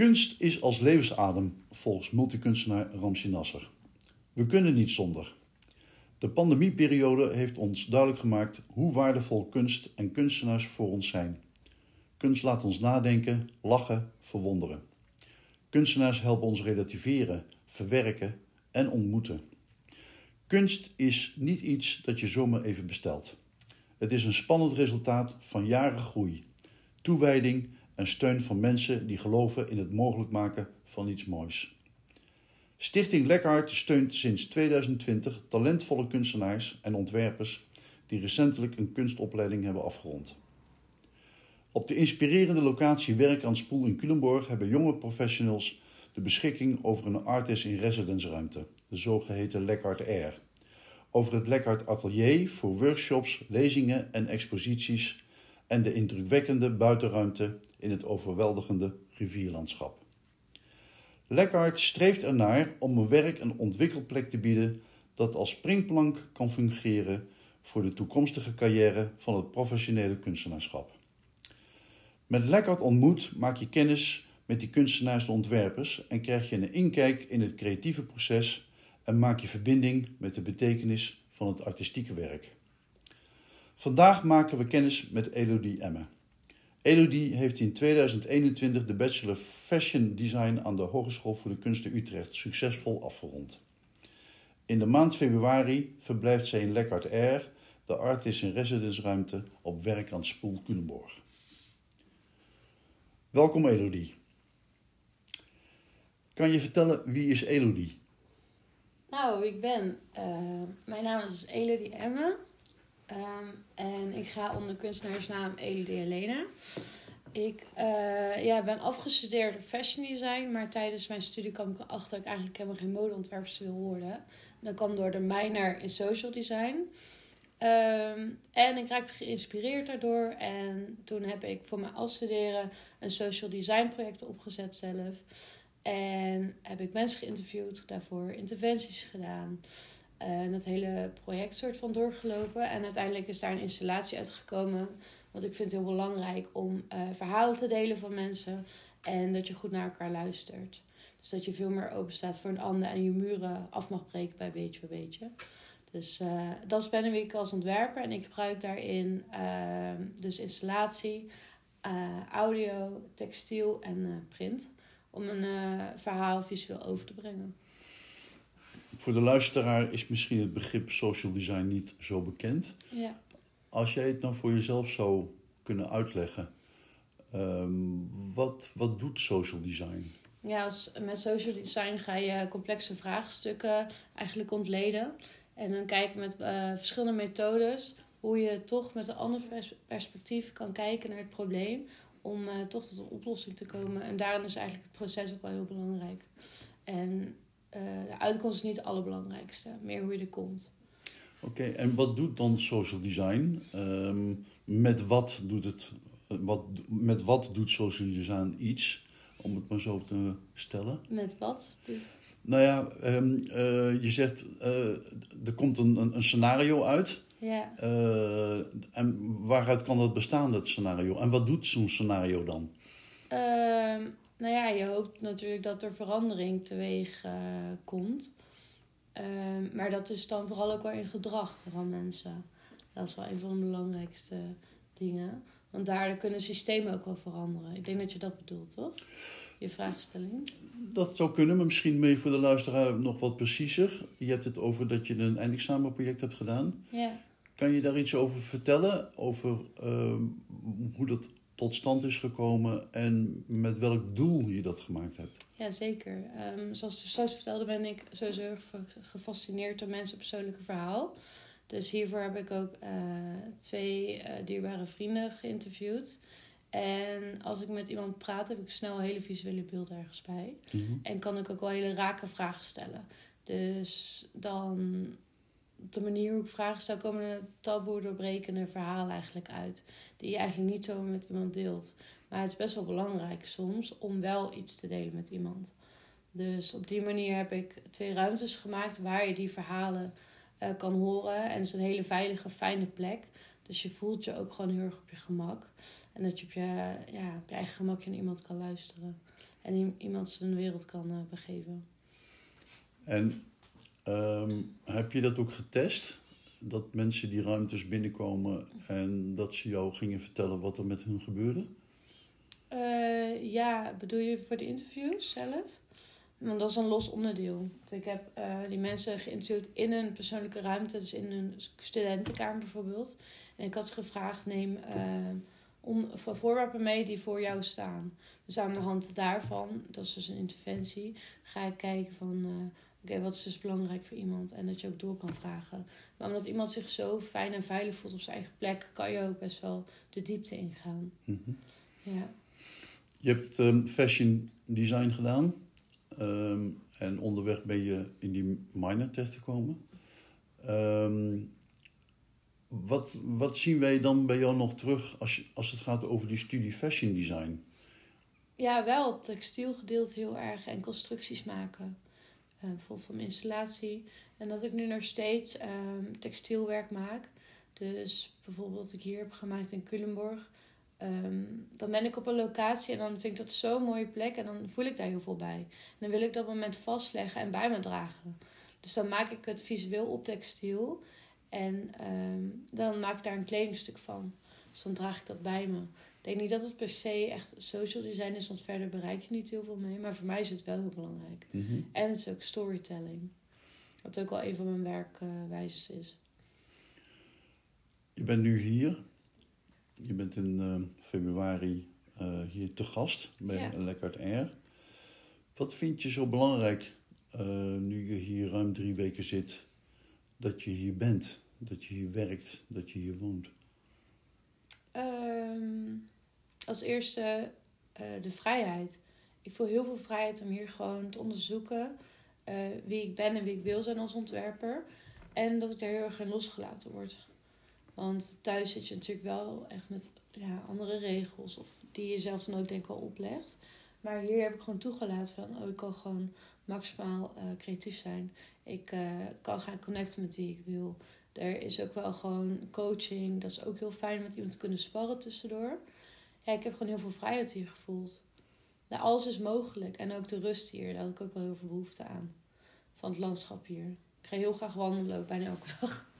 Kunst is als levensadem, volgens multikunstenaar Ramsi Nasser. We kunnen niet zonder. De pandemieperiode heeft ons duidelijk gemaakt hoe waardevol kunst en kunstenaars voor ons zijn. Kunst laat ons nadenken, lachen, verwonderen. Kunstenaars helpen ons relativeren, verwerken en ontmoeten. Kunst is niet iets dat je zomaar even bestelt. Het is een spannend resultaat van jaren groei, toewijding en steun van mensen die geloven in het mogelijk maken van iets moois. Stichting Lekhart steunt sinds 2020 talentvolle kunstenaars en ontwerpers die recentelijk een kunstopleiding hebben afgerond. Op de inspirerende locatie Werk aan Spoel in Culemborg hebben jonge professionals de beschikking over een artist in residence ruimte, de zogeheten Lekhart Air. Over het Lekhart Atelier voor workshops, lezingen en exposities en de indrukwekkende buitenruimte in het overweldigende rivierlandschap. Lekhart streeft ernaar om een werk- en ontwikkelplek te bieden dat als springplank kan fungeren voor de toekomstige carrière van het professionele kunstenaarschap. Met Lekkert ontmoet maak je kennis met die kunstenaars en ontwerpers en krijg je een inkijk in het creatieve proces en maak je verbinding met de betekenis van het artistieke werk. Vandaag maken we kennis met Elodie Emme. Elodie heeft in 2021 de Bachelor Fashion Design aan de Hogeschool voor de Kunsten Utrecht succesvol afgerond. In de maand februari verblijft zij in Lekkert Air, de artist in residence ruimte op werk aan Spoel. Welkom Elodie. Kan je vertellen wie is Elodie? Nou, ik ben. Uh, mijn naam is Elodie Emme. Um, en ik ga onder kunstenaarsnaam Elodie Helena. Ik uh, ja, ben afgestudeerd op fashion design, maar tijdens mijn studie kwam ik erachter dat ik eigenlijk helemaal geen modeontwerpers wil worden. En dat kwam door de minor in social design. Um, en ik raakte geïnspireerd daardoor. En toen heb ik voor mijn afstuderen een social design project opgezet zelf. En heb ik mensen geïnterviewd, daarvoor interventies gedaan. En dat hele project soort van doorgelopen. En uiteindelijk is daar een installatie uitgekomen. Want ik vind het heel belangrijk om uh, verhalen te delen van mensen. En dat je goed naar elkaar luistert. Dus dat je veel meer open staat voor een ander en je muren af mag breken bij beetje bij beetje. Dus uh, dat is Ben Week als ontwerper. En ik gebruik daarin uh, dus installatie, audio, textiel en print. Om een verhaal visueel over te brengen voor de luisteraar is misschien het begrip social design niet zo bekend. Ja. Als jij het dan voor jezelf zou kunnen uitleggen, um, wat, wat doet social design? Ja, als, met social design ga je complexe vraagstukken eigenlijk ontleden. En dan kijken met uh, verschillende methodes hoe je toch met een ander perspectief kan kijken naar het probleem. Om uh, toch tot een oplossing te komen. En daarin is eigenlijk het proces ook wel heel belangrijk. En uh, de uitkomst is niet het allerbelangrijkste, meer hoe je er komt. Oké, en wat doet dan social design? Um, met, wat doet het, wat, met wat doet social design iets? Om het maar zo te stellen. Met wat? Nou ja, um, uh, je zegt uh, er komt een, een, een scenario uit. Ja. en waaruit kan dat bestaan, dat scenario? En wat doet zo'n scenario dan? Ehm, nou ja, je hoopt natuurlijk dat er verandering teweeg uh, komt. Uh, maar dat is dan vooral ook wel in gedrag van mensen. Dat is wel een van de belangrijkste dingen. Want daar kunnen systemen ook wel veranderen. Ik denk dat je dat bedoelt, toch? Je vraagstelling. Dat zou kunnen, maar misschien mee voor de luisteraar nog wat preciezer. Je hebt het over dat je een eindexamenproject hebt gedaan. Ja. Kan je daar iets over vertellen? Over uh, hoe dat tot stand is gekomen en met welk doel je dat gemaakt hebt. Ja, zeker. Um, zoals je straks vertelde, ben ik sowieso gefascineerd door mensen persoonlijke verhaal. Dus hiervoor heb ik ook uh, twee uh, dierbare vrienden geïnterviewd. En als ik met iemand praat, heb ik snel hele visuele beelden ergens bij. Mm -hmm. En kan ik ook wel hele rake vragen stellen. Dus dan op de manier hoe ik vragen stel, komen er taboe doorbrekende verhalen eigenlijk uit. Die je eigenlijk niet zo met iemand deelt. Maar het is best wel belangrijk soms om wel iets te delen met iemand. Dus op die manier heb ik twee ruimtes gemaakt waar je die verhalen uh, kan horen. En het is een hele veilige, fijne plek. Dus je voelt je ook gewoon heel erg op je gemak. En dat je op je, ja, op je eigen gemak naar iemand kan luisteren. en iemand zijn wereld kan eh, begeven. En ehm, heb je dat ook getest? Dat mensen die ruimtes binnenkomen en dat ze jou gingen vertellen wat er met hun gebeurde? Eh, ja, bedoel je voor de interviews zelf? Want dat is een los onderdeel. Ik heb eh, die mensen geïnterviewd in een persoonlijke ruimte, dus in een studentenkamer bijvoorbeeld. En ik had ze gevraagd: neem eh, voorwerpen mee die voor jou staan. Dus aan de hand daarvan, dat is dus een interventie, ga ik kijken van. Oké, wat is dus belangrijk voor iemand? En dat je ook door kan vragen. Maar omdat iemand zich zo fijn en veilig voelt op zijn eigen plek, kan je ook best wel de diepte ingaan. Mhm. Ja. Je hebt ehm, fashion design gedaan. ehm, en onderweg ben je in die minor terechtgekomen. Ehm wat, wat zien wij dan bij jou nog terug als, je, als het gaat over die studie fashion design? Ja, wel het textielgedeelte heel erg en constructies maken. Eh bijvoorbeeld van mijn installatie. En dat ik nu nog steeds ehm, textielwerk maak. Dus bijvoorbeeld wat ik hier heb gemaakt in Culemborg. ehm, dan ben ik op een locatie en dan vind ik dat zo'n mooie plek. En dan voel ik daar heel veel bij. En dan wil ik dat moment vastleggen en bij me dragen. Dus dan maak ik het visueel op textiel. En ehm, dan maak ik daar een kledingstuk van. Dus dan draag ik dat bij me. Ik denk niet dat het per se echt social design is, want verder bereik je niet heel veel mee. Maar voor mij is het wel heel belangrijk. Mhm. En het is ook storytelling. Wat ook wel een van mijn werkwijzes is. Je bent nu hier. Je bent in eh, februari eh, hier te gast bij Ja. Lekkert Air. Wat vind je zo belangrijk eh, nu je hier ruim drie weken zit, dat je hier bent, dat je hier werkt, dat je hier woont? Ehm, als eerste eh, de vrijheid. Ik voel heel veel vrijheid om hier gewoon te onderzoeken eh, wie ik ben en wie ik wil zijn als ontwerper. En dat ik daar heel erg in losgelaten word. Want thuis zit je natuurlijk wel echt met ja, andere regels. Of die je zelf dan ook denk ik wel oplegt. Maar hier heb ik gewoon toegelaten van... Oh, ik kan gewoon maximaal eh, creatief zijn. Ik kan gaan connecten met wie ik wil. Er is ook wel gewoon coaching. Dat is ook heel fijn met iemand te kunnen sparren tussendoor. Ja, ik heb gewoon heel veel vrijheid hier gevoeld. Nou, alles is mogelijk. En ook de rust hier. Daar had ik ook wel heel veel behoefte aan. Van het landschap hier. Ik ga heel graag wandelen, ook bijna elke dag.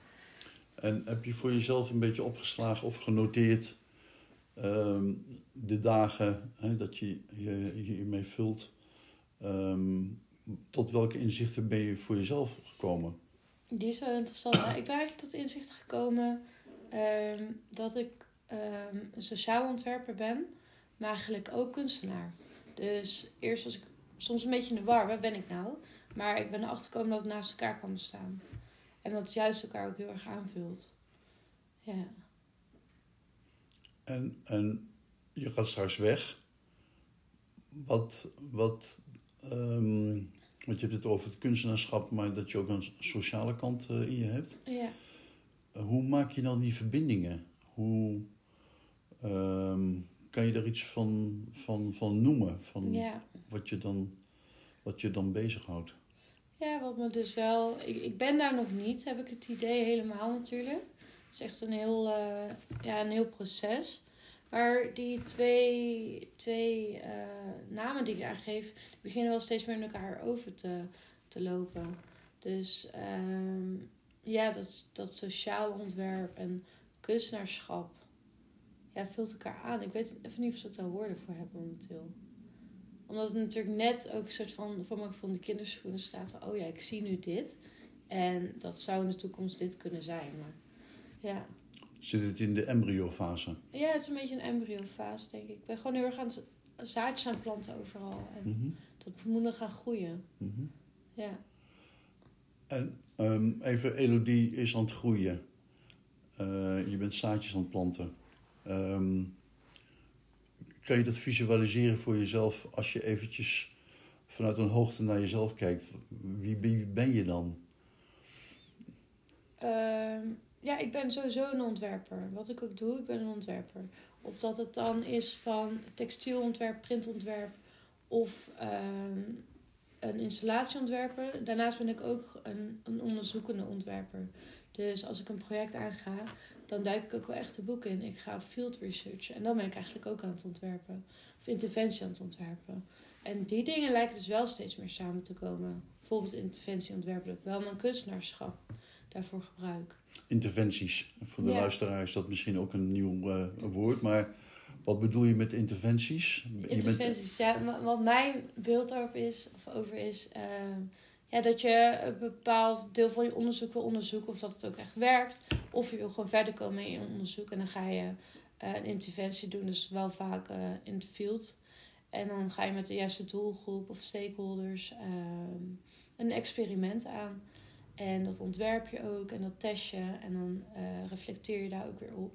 En heb je voor jezelf een beetje opgeslagen of genoteerd ehm, de dagen hè, dat je je hiermee vult? Ehm, tot welke inzichten ben je voor jezelf gekomen? Die is wel interessant. Ik ben eigenlijk tot inzicht gekomen ehm, dat ik ehm, een sociaal ontwerper ben, maar eigenlijk ook kunstenaar. Dus eerst was ik soms een beetje in de war, waar ben ik nou? Maar ik ben erachter gekomen dat het naast elkaar kan bestaan. En dat het juist elkaar ook heel erg aanvult. Ja. En, en je gaat straks weg. Wat, wat ehm, want je hebt het over het kunstenaarschap, maar dat je ook een sociale kant eh, in je hebt. ja. Uh, hoe maak je dan die verbindingen? Hoe ehm, kan je daar iets van, van, van noemen? Van ja. wat, je dan, wat je dan bezighoudt? Ja, wat me dus wel. Ik, ik ben daar nog niet, heb ik het idee helemaal natuurlijk. Het is echt een heel, eh, ja, een heel proces. Maar die twee, twee eh, namen die ik daar geef, die beginnen wel steeds meer in elkaar over te, te lopen. Dus ehm, ja, dat, dat sociaal ontwerp en kunstenaarschap. Ja, vult elkaar aan. Ik weet even niet of ik daar woorden voor heb momenteel omdat het natuurlijk net ook een soort van, voor mijn in de kinderschoenen staat van, oh ja, ik zie nu dit. En dat zou in de toekomst dit kunnen zijn. Maar ja, Zit het in de embryofase? ja het is een beetje een embryofase, denk ik. Ik ben gewoon heel erg aan het zaadjes aan planten overal. En Mhm, dat moet nog gaan groeien. mhm. Ja. En ehm, even, Elodie is aan het groeien. Eh, je bent zaadjes aan het planten. Ehm, kan je dat visualiseren voor jezelf als je eventjes vanuit een hoogte naar jezelf kijkt? Wie, wie ben je dan? Ehm, ja, ik ben sowieso een ontwerper. Wat ik ook doe, ik ben een ontwerper. Of dat het dan is van textielontwerp, printontwerp of ehm, een installatieontwerper. Daarnaast ben ik ook een, een onderzoekende ontwerper. Dus als ik een project aanga, dan duik ik ook wel echt de boek in. Ik ga field research en dan ben ik eigenlijk ook aan het ontwerpen. Of interventie aan het ontwerpen. En die dingen lijken dus wel steeds meer samen te komen. Bijvoorbeeld interventieontwerp, dat ik wel mijn kunstenaarschap daarvoor gebruik. Interventies. Voor de Ja. luisteraar is dat misschien ook een nieuw eh, woord. Maar wat bedoel je met interventies? Je bent- Interventies, ja. wa- Wat mijn beeld daarop is, of over is, ehm, ja, dat je een bepaald deel van je onderzoek wil onderzoeken of dat het ook echt werkt. Of je wil gewoon verder komen in je onderzoek en dan ga je eh, een interventie doen, dus wel vaak eh, in het field. En dan ga je met de juiste doelgroep of stakeholders ehm, een experiment aan. En dat ontwerp je ook en dat test je en dan eh, reflecteer je daar ook weer op.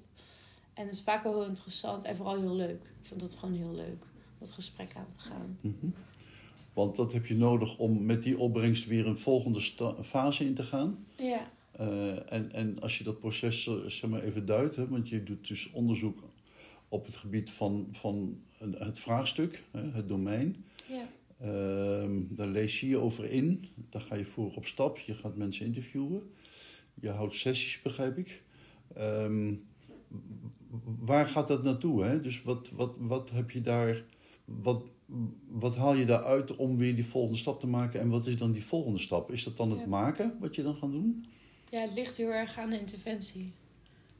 En het is vaak wel heel interessant en vooral heel leuk. Ik vond dat gewoon heel leuk, dat gesprek aan te gaan. Mhm. Want dat heb je nodig om met die opbrengst weer een volgende fase in te gaan. Ja, Eh, en, en als je dat proces eh, zeg maar even duidt, hè, want je doet dus onderzoek op het gebied van, van het vraagstuk, hè, het domein. ja, Ehm, daar lees je je over in. Daar ga je voor op stap. Je gaat mensen interviewen. Je houdt sessies, begrijp ik. Ehm, waar gaat dat naartoe? Hè? Dus wat, wat, wat heb je daar. Wat, wat haal je daaruit om weer die volgende stap te maken? En wat is dan die volgende stap? Is dat dan het Ja. maken wat je dan gaat doen? ja, het ligt heel erg aan de interventie.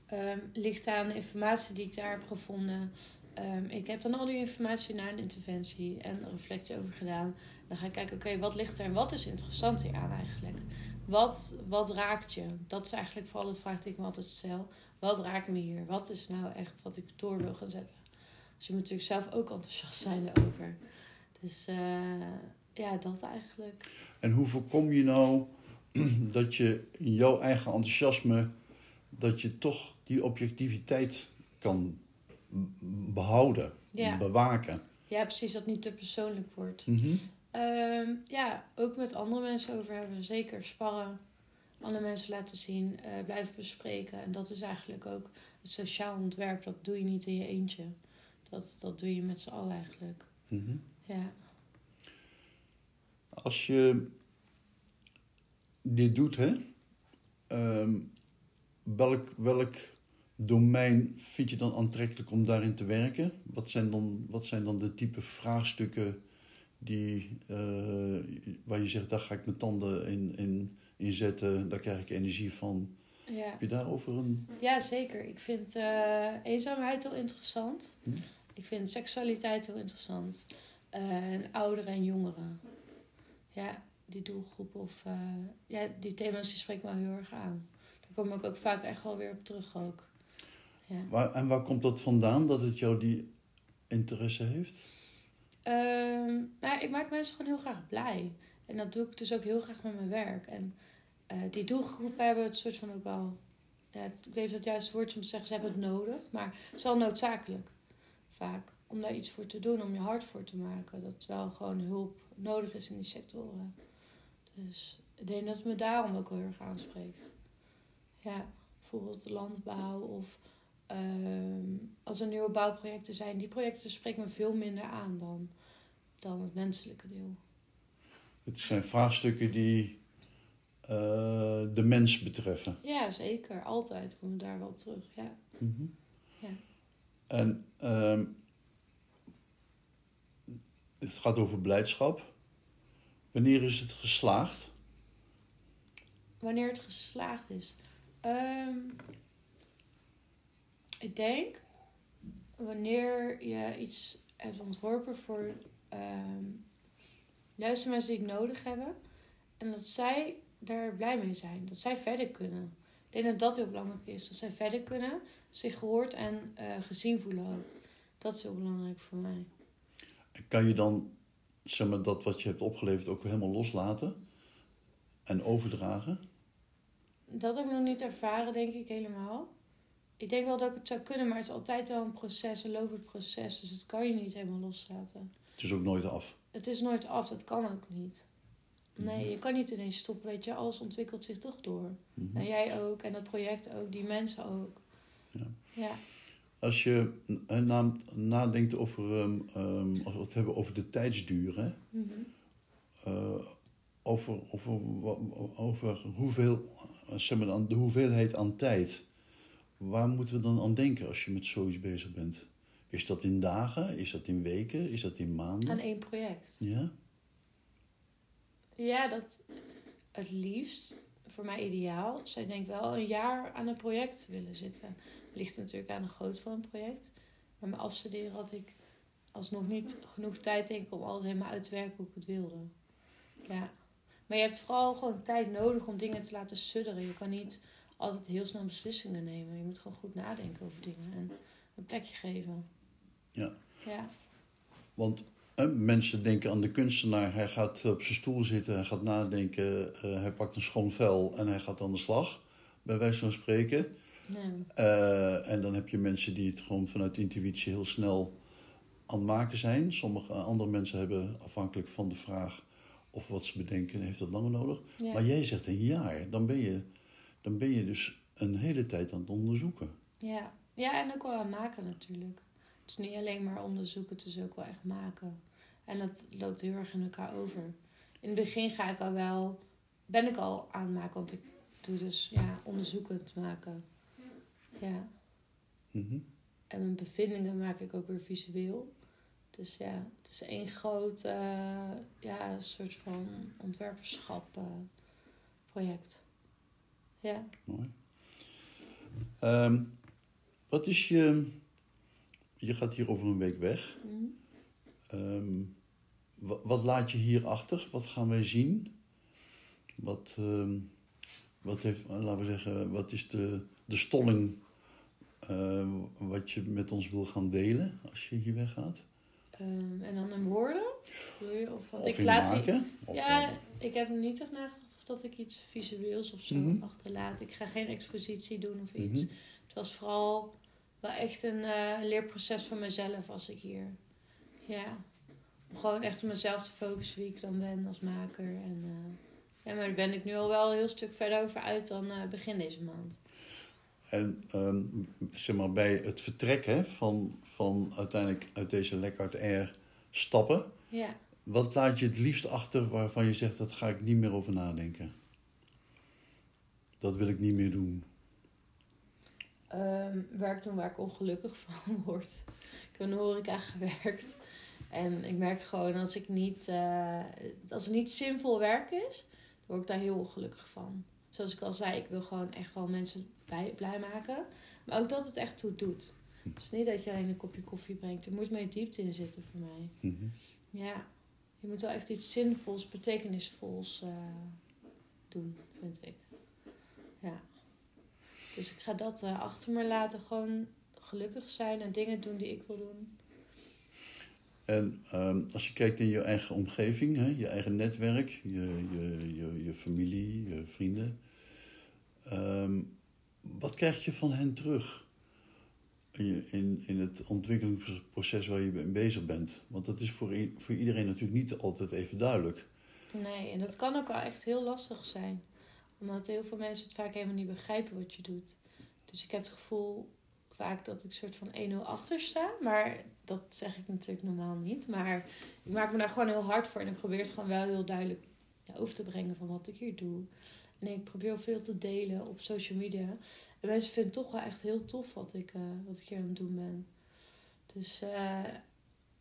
Het ligt aan de informatie die ik daar heb gevonden. Ehm, ik heb dan al die informatie naar een interventie en reflectie over gedaan. Dan ga ik kijken, oké, wat ligt er en wat is interessant hier aan eigenlijk? Wat, wat raakt je? Dat is eigenlijk vooral de vraag die ik me altijd stel. Wat raakt me hier? Wat is nou echt wat ik door wil gaan zetten? Dus je moet natuurlijk zelf ook enthousiast zijn erover. Dus eh, ja, dat eigenlijk. En hoe voorkom je nou dat je in jouw eigen enthousiasme, dat je toch die objectiviteit kan behouden, Ja. bewaken? Ja, precies, dat het niet te persoonlijk wordt. Mhm. Ehm, ja, ook met andere mensen over hebben. Zeker sparren. Andere mensen laten zien. eh, blijven bespreken. En dat is eigenlijk ook het sociaal ontwerp. Dat doe je niet in je eentje. Dat, dat doe je met z'n allen eigenlijk. Mhm. Ja. Als je dit doet, hè, ehm, welk, welk domein vind je dan aantrekkelijk om daarin te werken? Wat zijn dan, wat zijn dan de type vraagstukken die, eh, waar je zegt, daar ga ik mijn tanden in, in, in zetten, daar krijg ik energie van? Ja. Heb je daarover een... ja, zeker. Ik vind eh, eenzaamheid heel interessant. Hm? Ik vind seksualiteit heel interessant. Eh, en ouderen en jongeren. Ja, die doelgroep of... ja, die thema's die spreken me heel erg aan. Daar kom ik ook vaak echt wel weer op terug ook. Ja. Waar, en waar komt dat vandaan, dat het jou die interesse heeft? Ehm, nou, ik maak mensen gewoon heel graag blij. En dat doe ik dus ook heel graag met mijn werk. En eh, die doelgroepen hebben het soort van ook wel... Ja, ik weet juiste is om te zeggen, ze hebben het nodig. Maar het is wel noodzakelijk, vaak. Om daar iets voor te doen, om je hart voor te maken. Dat wel gewoon hulp nodig is in die sectoren. Dus ik denk dat het me daarom ook heel erg aanspreekt. Ja, bijvoorbeeld landbouw of... ehm, als er nieuwe bouwprojecten zijn, die projecten spreken me veel minder aan dan, dan het menselijke deel. Het zijn vraagstukken die eh, de mens betreffen. Ja, zeker. Altijd kom ik daar wel op terug. Ja. Mhm. Ja. En ehm, het gaat over blijdschap. Wanneer is het geslaagd? Wanneer het geslaagd is. Ehm, ik denk wanneer je iets hebt ontworpen voor ehm juiste mensen die het nodig hebben. En dat zij daar blij mee zijn. Dat zij verder kunnen. Ik denk dat dat heel belangrijk is. Dat zij verder kunnen, zich gehoord en eh, gezien voelen ook. Dat is heel belangrijk voor mij. Kan je dan zeg maar, dat wat je hebt opgeleverd ook helemaal loslaten en overdragen? Dat heb ik nog niet ervaren, denk ik helemaal. Ik denk wel dat ik het zou kunnen, maar het is altijd wel een proces, een lopend proces. Dus dat kan je niet helemaal loslaten. Het is ook nooit af. Het is nooit af, dat kan ook niet. Nee, Mhm. je kan niet ineens stoppen, weet je. Alles ontwikkelt zich toch door. Mhm. En jij ook, en dat project ook, die mensen ook. Ja. Ja, Als je eh, na- nadenkt over, ehm, als we het hebben over de tijdsduur, hè? Mhm. Eh, over, over, over hoeveel, eh, zeg maar dan, de hoeveelheid aan tijd. Waar moeten we dan aan denken als je met zoiets bezig bent? Is dat in dagen? Is dat in weken? Is dat in maanden? Aan één project. Ja? Ja, dat het liefst, voor mij ideaal, zou ik denk wel een jaar aan een project willen zitten. Ligt natuurlijk aan de grootte van een project. Maar mijn afstuderen had ik alsnog niet genoeg tijd denk ik om alles helemaal uit te werken hoe ik het wilde. Ja. Maar je hebt vooral gewoon tijd nodig om dingen te laten sudderen. Je kan niet altijd heel snel beslissingen nemen. Je moet gewoon goed nadenken over dingen en een plekje geven. Ja. Ja. Want hè, mensen denken aan de kunstenaar. Hij gaat op zijn stoel zitten, hij gaat nadenken. eh, hij pakt een schoon vel en hij gaat aan de slag. Bij wijze van spreken. Nee. Eh, en dan heb je mensen die het gewoon vanuit intuïtie heel snel aan het maken zijn. Sommige andere mensen hebben afhankelijk van de vraag of wat ze bedenken, heeft dat langer nodig. Ja. Maar jij zegt een jaar, dan ben, je, dan ben je dus een hele tijd aan het onderzoeken. Ja. ja, en ook wel aan maken natuurlijk. Het is niet alleen maar onderzoeken, het is ook wel echt maken. En dat loopt heel erg in elkaar over. In het begin ga ik al wel, ben ik al aan het maken, want ik doe dus ja, onderzoekend maken. Ja. Mhm. En mijn bevindingen maak ik ook weer visueel. Dus ja, het is één groot eh, ja, soort van ontwerperschap eh, project. Ja. Mooi. Ehm, wat is je... Je gaat hier over een week weg. Mhm. Ehm, wa- wat laat je hier achter? Wat gaan wij zien? Wat, ehm, wat heeft, eh, laten we zeggen, wat is de, de stolling wat je met ons wil gaan delen als je hier weggaat? En dan in woorden? Of, want of ik laat die? Of, ja, ik heb er niet echt nagedacht dat ik iets visueels of zo Mhm. achterlaat. Ik ga geen expositie doen of iets. mhm. Het was vooral wel echt een eh, leerproces voor mezelf als ik hier. Ja. Om gewoon echt op mezelf te focussen wie ik dan ben als maker. En, eh, ja, maar daar ben ik nu al wel een heel stuk verder over uit dan eh, begin deze maand. En ehm, zeg maar bij het vertrek hè, van, van uiteindelijk uit deze Lekkard Air stappen, Ja. Wat laat je het liefst achter waarvan je zegt dat ga ik niet meer over nadenken? Dat wil ik niet meer doen. Ehm, werk doen waar ik ongelukkig van word. Ik heb in de horeca gewerkt. En ik merk gewoon als ik niet, eh, als het niet zinvol werk is, dan word ik daar heel ongelukkig van. Zoals ik al zei, ik wil gewoon echt wel mensen bij, blij maken. Maar ook dat het echt toe doet. Dus niet dat je alleen een kopje koffie brengt. Er moet meer diepte in zitten voor mij. Mhm. Ja, je moet wel echt iets zinvols, betekenisvols eh, doen, vind ik. Ja. Dus ik ga dat eh, achter me laten. Gewoon gelukkig zijn en dingen doen die ik wil doen. En ehm, als je kijkt in je eigen omgeving, hè, je eigen netwerk, je, je, je, familie, je vrienden. ehm, wat krijg je van hen terug in, in, het ontwikkelingsproces waar je mee bezig bent? Want dat is voor, voor iedereen natuurlijk niet altijd even duidelijk. Nee, en dat kan ook wel echt heel lastig zijn. Omdat heel veel mensen het vaak helemaal niet begrijpen wat je doet. Dus ik heb het gevoel vaak dat ik soort van 1-0 achter sta. Maar dat zeg ik natuurlijk normaal niet. Maar ik maak me daar gewoon heel hard voor. En ik probeer het gewoon wel heel duidelijk over te brengen van wat ik hier doe. En ik probeer veel te delen op social media. En mensen vinden het toch wel echt heel tof wat ik, eh, wat ik hier aan het doen ben. Dus eh,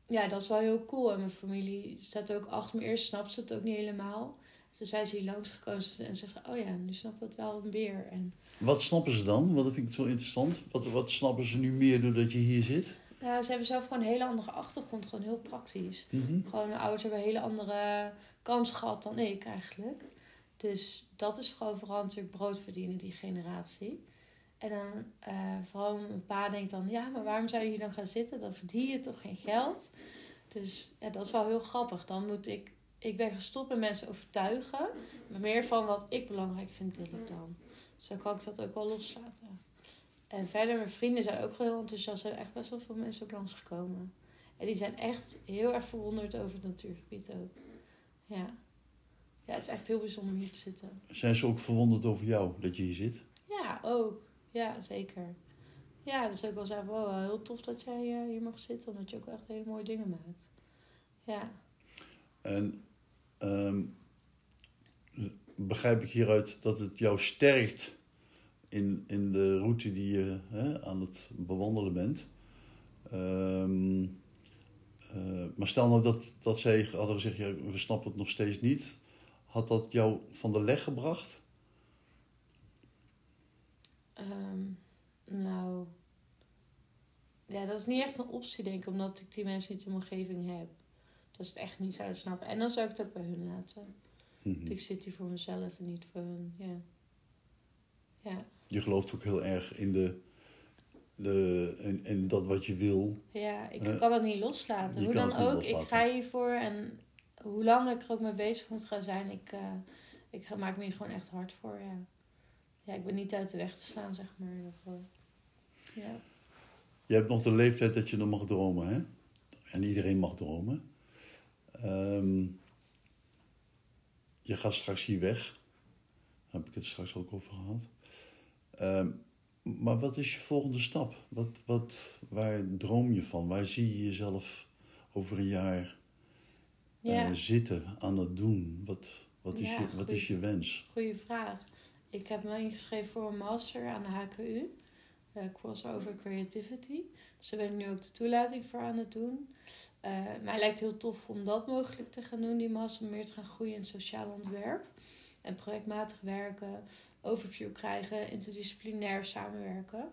ja, dat is wel heel cool. En mijn familie staat ook achter me. Eerst snapt ze het ook niet helemaal. Toen zijn ze hier langsgekomen en zeggen ze... Oh ja, nu snappen we het wel meer. En Wat snappen ze dan? Dat vind ik zo interessant. Wat, wat snappen ze nu meer doordat je hier zit? ja, ze hebben zelf gewoon een hele andere achtergrond. Gewoon heel praktisch. Mhm. Gewoon ouders hebben een hele andere kans gehad dan ik eigenlijk. Dus dat is gewoon vooral natuurlijk brood verdienen, die generatie. En dan eh, vooral mijn pa denkt dan... Ja, maar waarom zou je hier dan gaan zitten? Dan verdien je toch geen geld? Dus dat is wel heel grappig. Dan moet ik... Ik ben gestopt met mensen overtuigen. Maar meer van wat ik belangrijk vind, deel ik dan. Dan kan ik dat ook wel loslaten. En verder, mijn vrienden zijn ook heel enthousiast. Er zijn echt best wel veel mensen op langsgekomen. En die zijn echt heel erg verwonderd over het natuurgebied ook. Ja. Ja, het is echt heel bijzonder om hier te zitten. Zijn ze ook verwonderd over jou dat je hier zit? Ja, ook. Ja, zeker. Ja, dus ook wel zeggen, wow, heel tof dat jij eh, hier mag zitten. Omdat je ook echt hele mooie dingen maakt. Ja. En ehm, begrijp ik hieruit dat het jou sterkt in, in de route die je hè, aan het bewandelen bent. Ehm, eh, maar stel nou dat, dat zij hadden gezegd, ja, we snappen het nog steeds niet. Had dat jou van de leg gebracht? Ehm, nou, ja, dat is niet echt een optie, denk ik, omdat ik die mensen niet in mijn omgeving heb. Dat is het echt niet zouden snappen. En dan zou ik het ook bij hun laten. Mhm. Ik zit hier voor mezelf en niet voor hun. Ja. Ja. Je gelooft ook heel erg in, de, de, in, in dat wat je wil. Ja, ik kan het niet loslaten. je Hoe dan ook, ik loslaten. ga hiervoor en hoe lang ik er ook mee bezig moet gaan zijn, ik, eh, ik maak me hier gewoon echt hard voor. Ja. ja, ik ben niet uit de weg te slaan, zeg maar. Ja. Je hebt nog de leeftijd dat je nog mag dromen, hè? En iedereen mag dromen. Ehm, je gaat straks hier weg. Daar heb ik het straks ook over gehad. Ehm, maar wat is je volgende stap? Wat, wat, waar droom je van? Waar zie je jezelf over een jaar Ja. zitten, aan het doen? Wat, wat, is, Ja, je, wat is je wens? Goeie vraag. Ik heb me ingeschreven voor een master aan de HKU. eh, crossover Creativity. Dus daar ben ik nu ook de toelating voor aan het doen. Eh mij lijkt heel tof om dat mogelijk te gaan doen, die master. Om meer te gaan groeien in sociaal ontwerp. En projectmatig werken, overview krijgen, interdisciplinair samenwerken.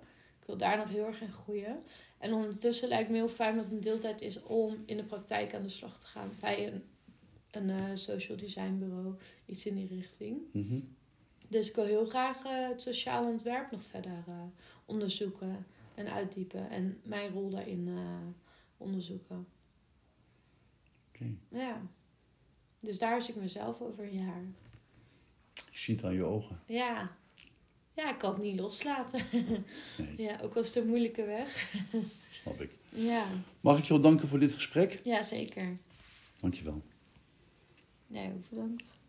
Wil daar nog heel erg in groeien. En ondertussen lijkt me heel fijn dat het een deeltijd is om in de praktijk aan de slag te gaan. Bij een, een eh, social design bureau, iets in die richting. Mhm. Dus ik wil heel graag eh, het sociaal ontwerp nog verder eh, onderzoeken en uitdiepen. En mijn rol daarin onderzoeken. Oké. Ja. Dus daar zie ik mezelf over een jaar. Ik zie het aan je ogen. Ja. Ja, ik kan het niet loslaten. Nee. ja, ook was het een moeilijke weg. Snap ik. Ja. Mag ik je wel danken voor dit gesprek? Ja, zeker. Dankjewel. Nee, ook bedankt.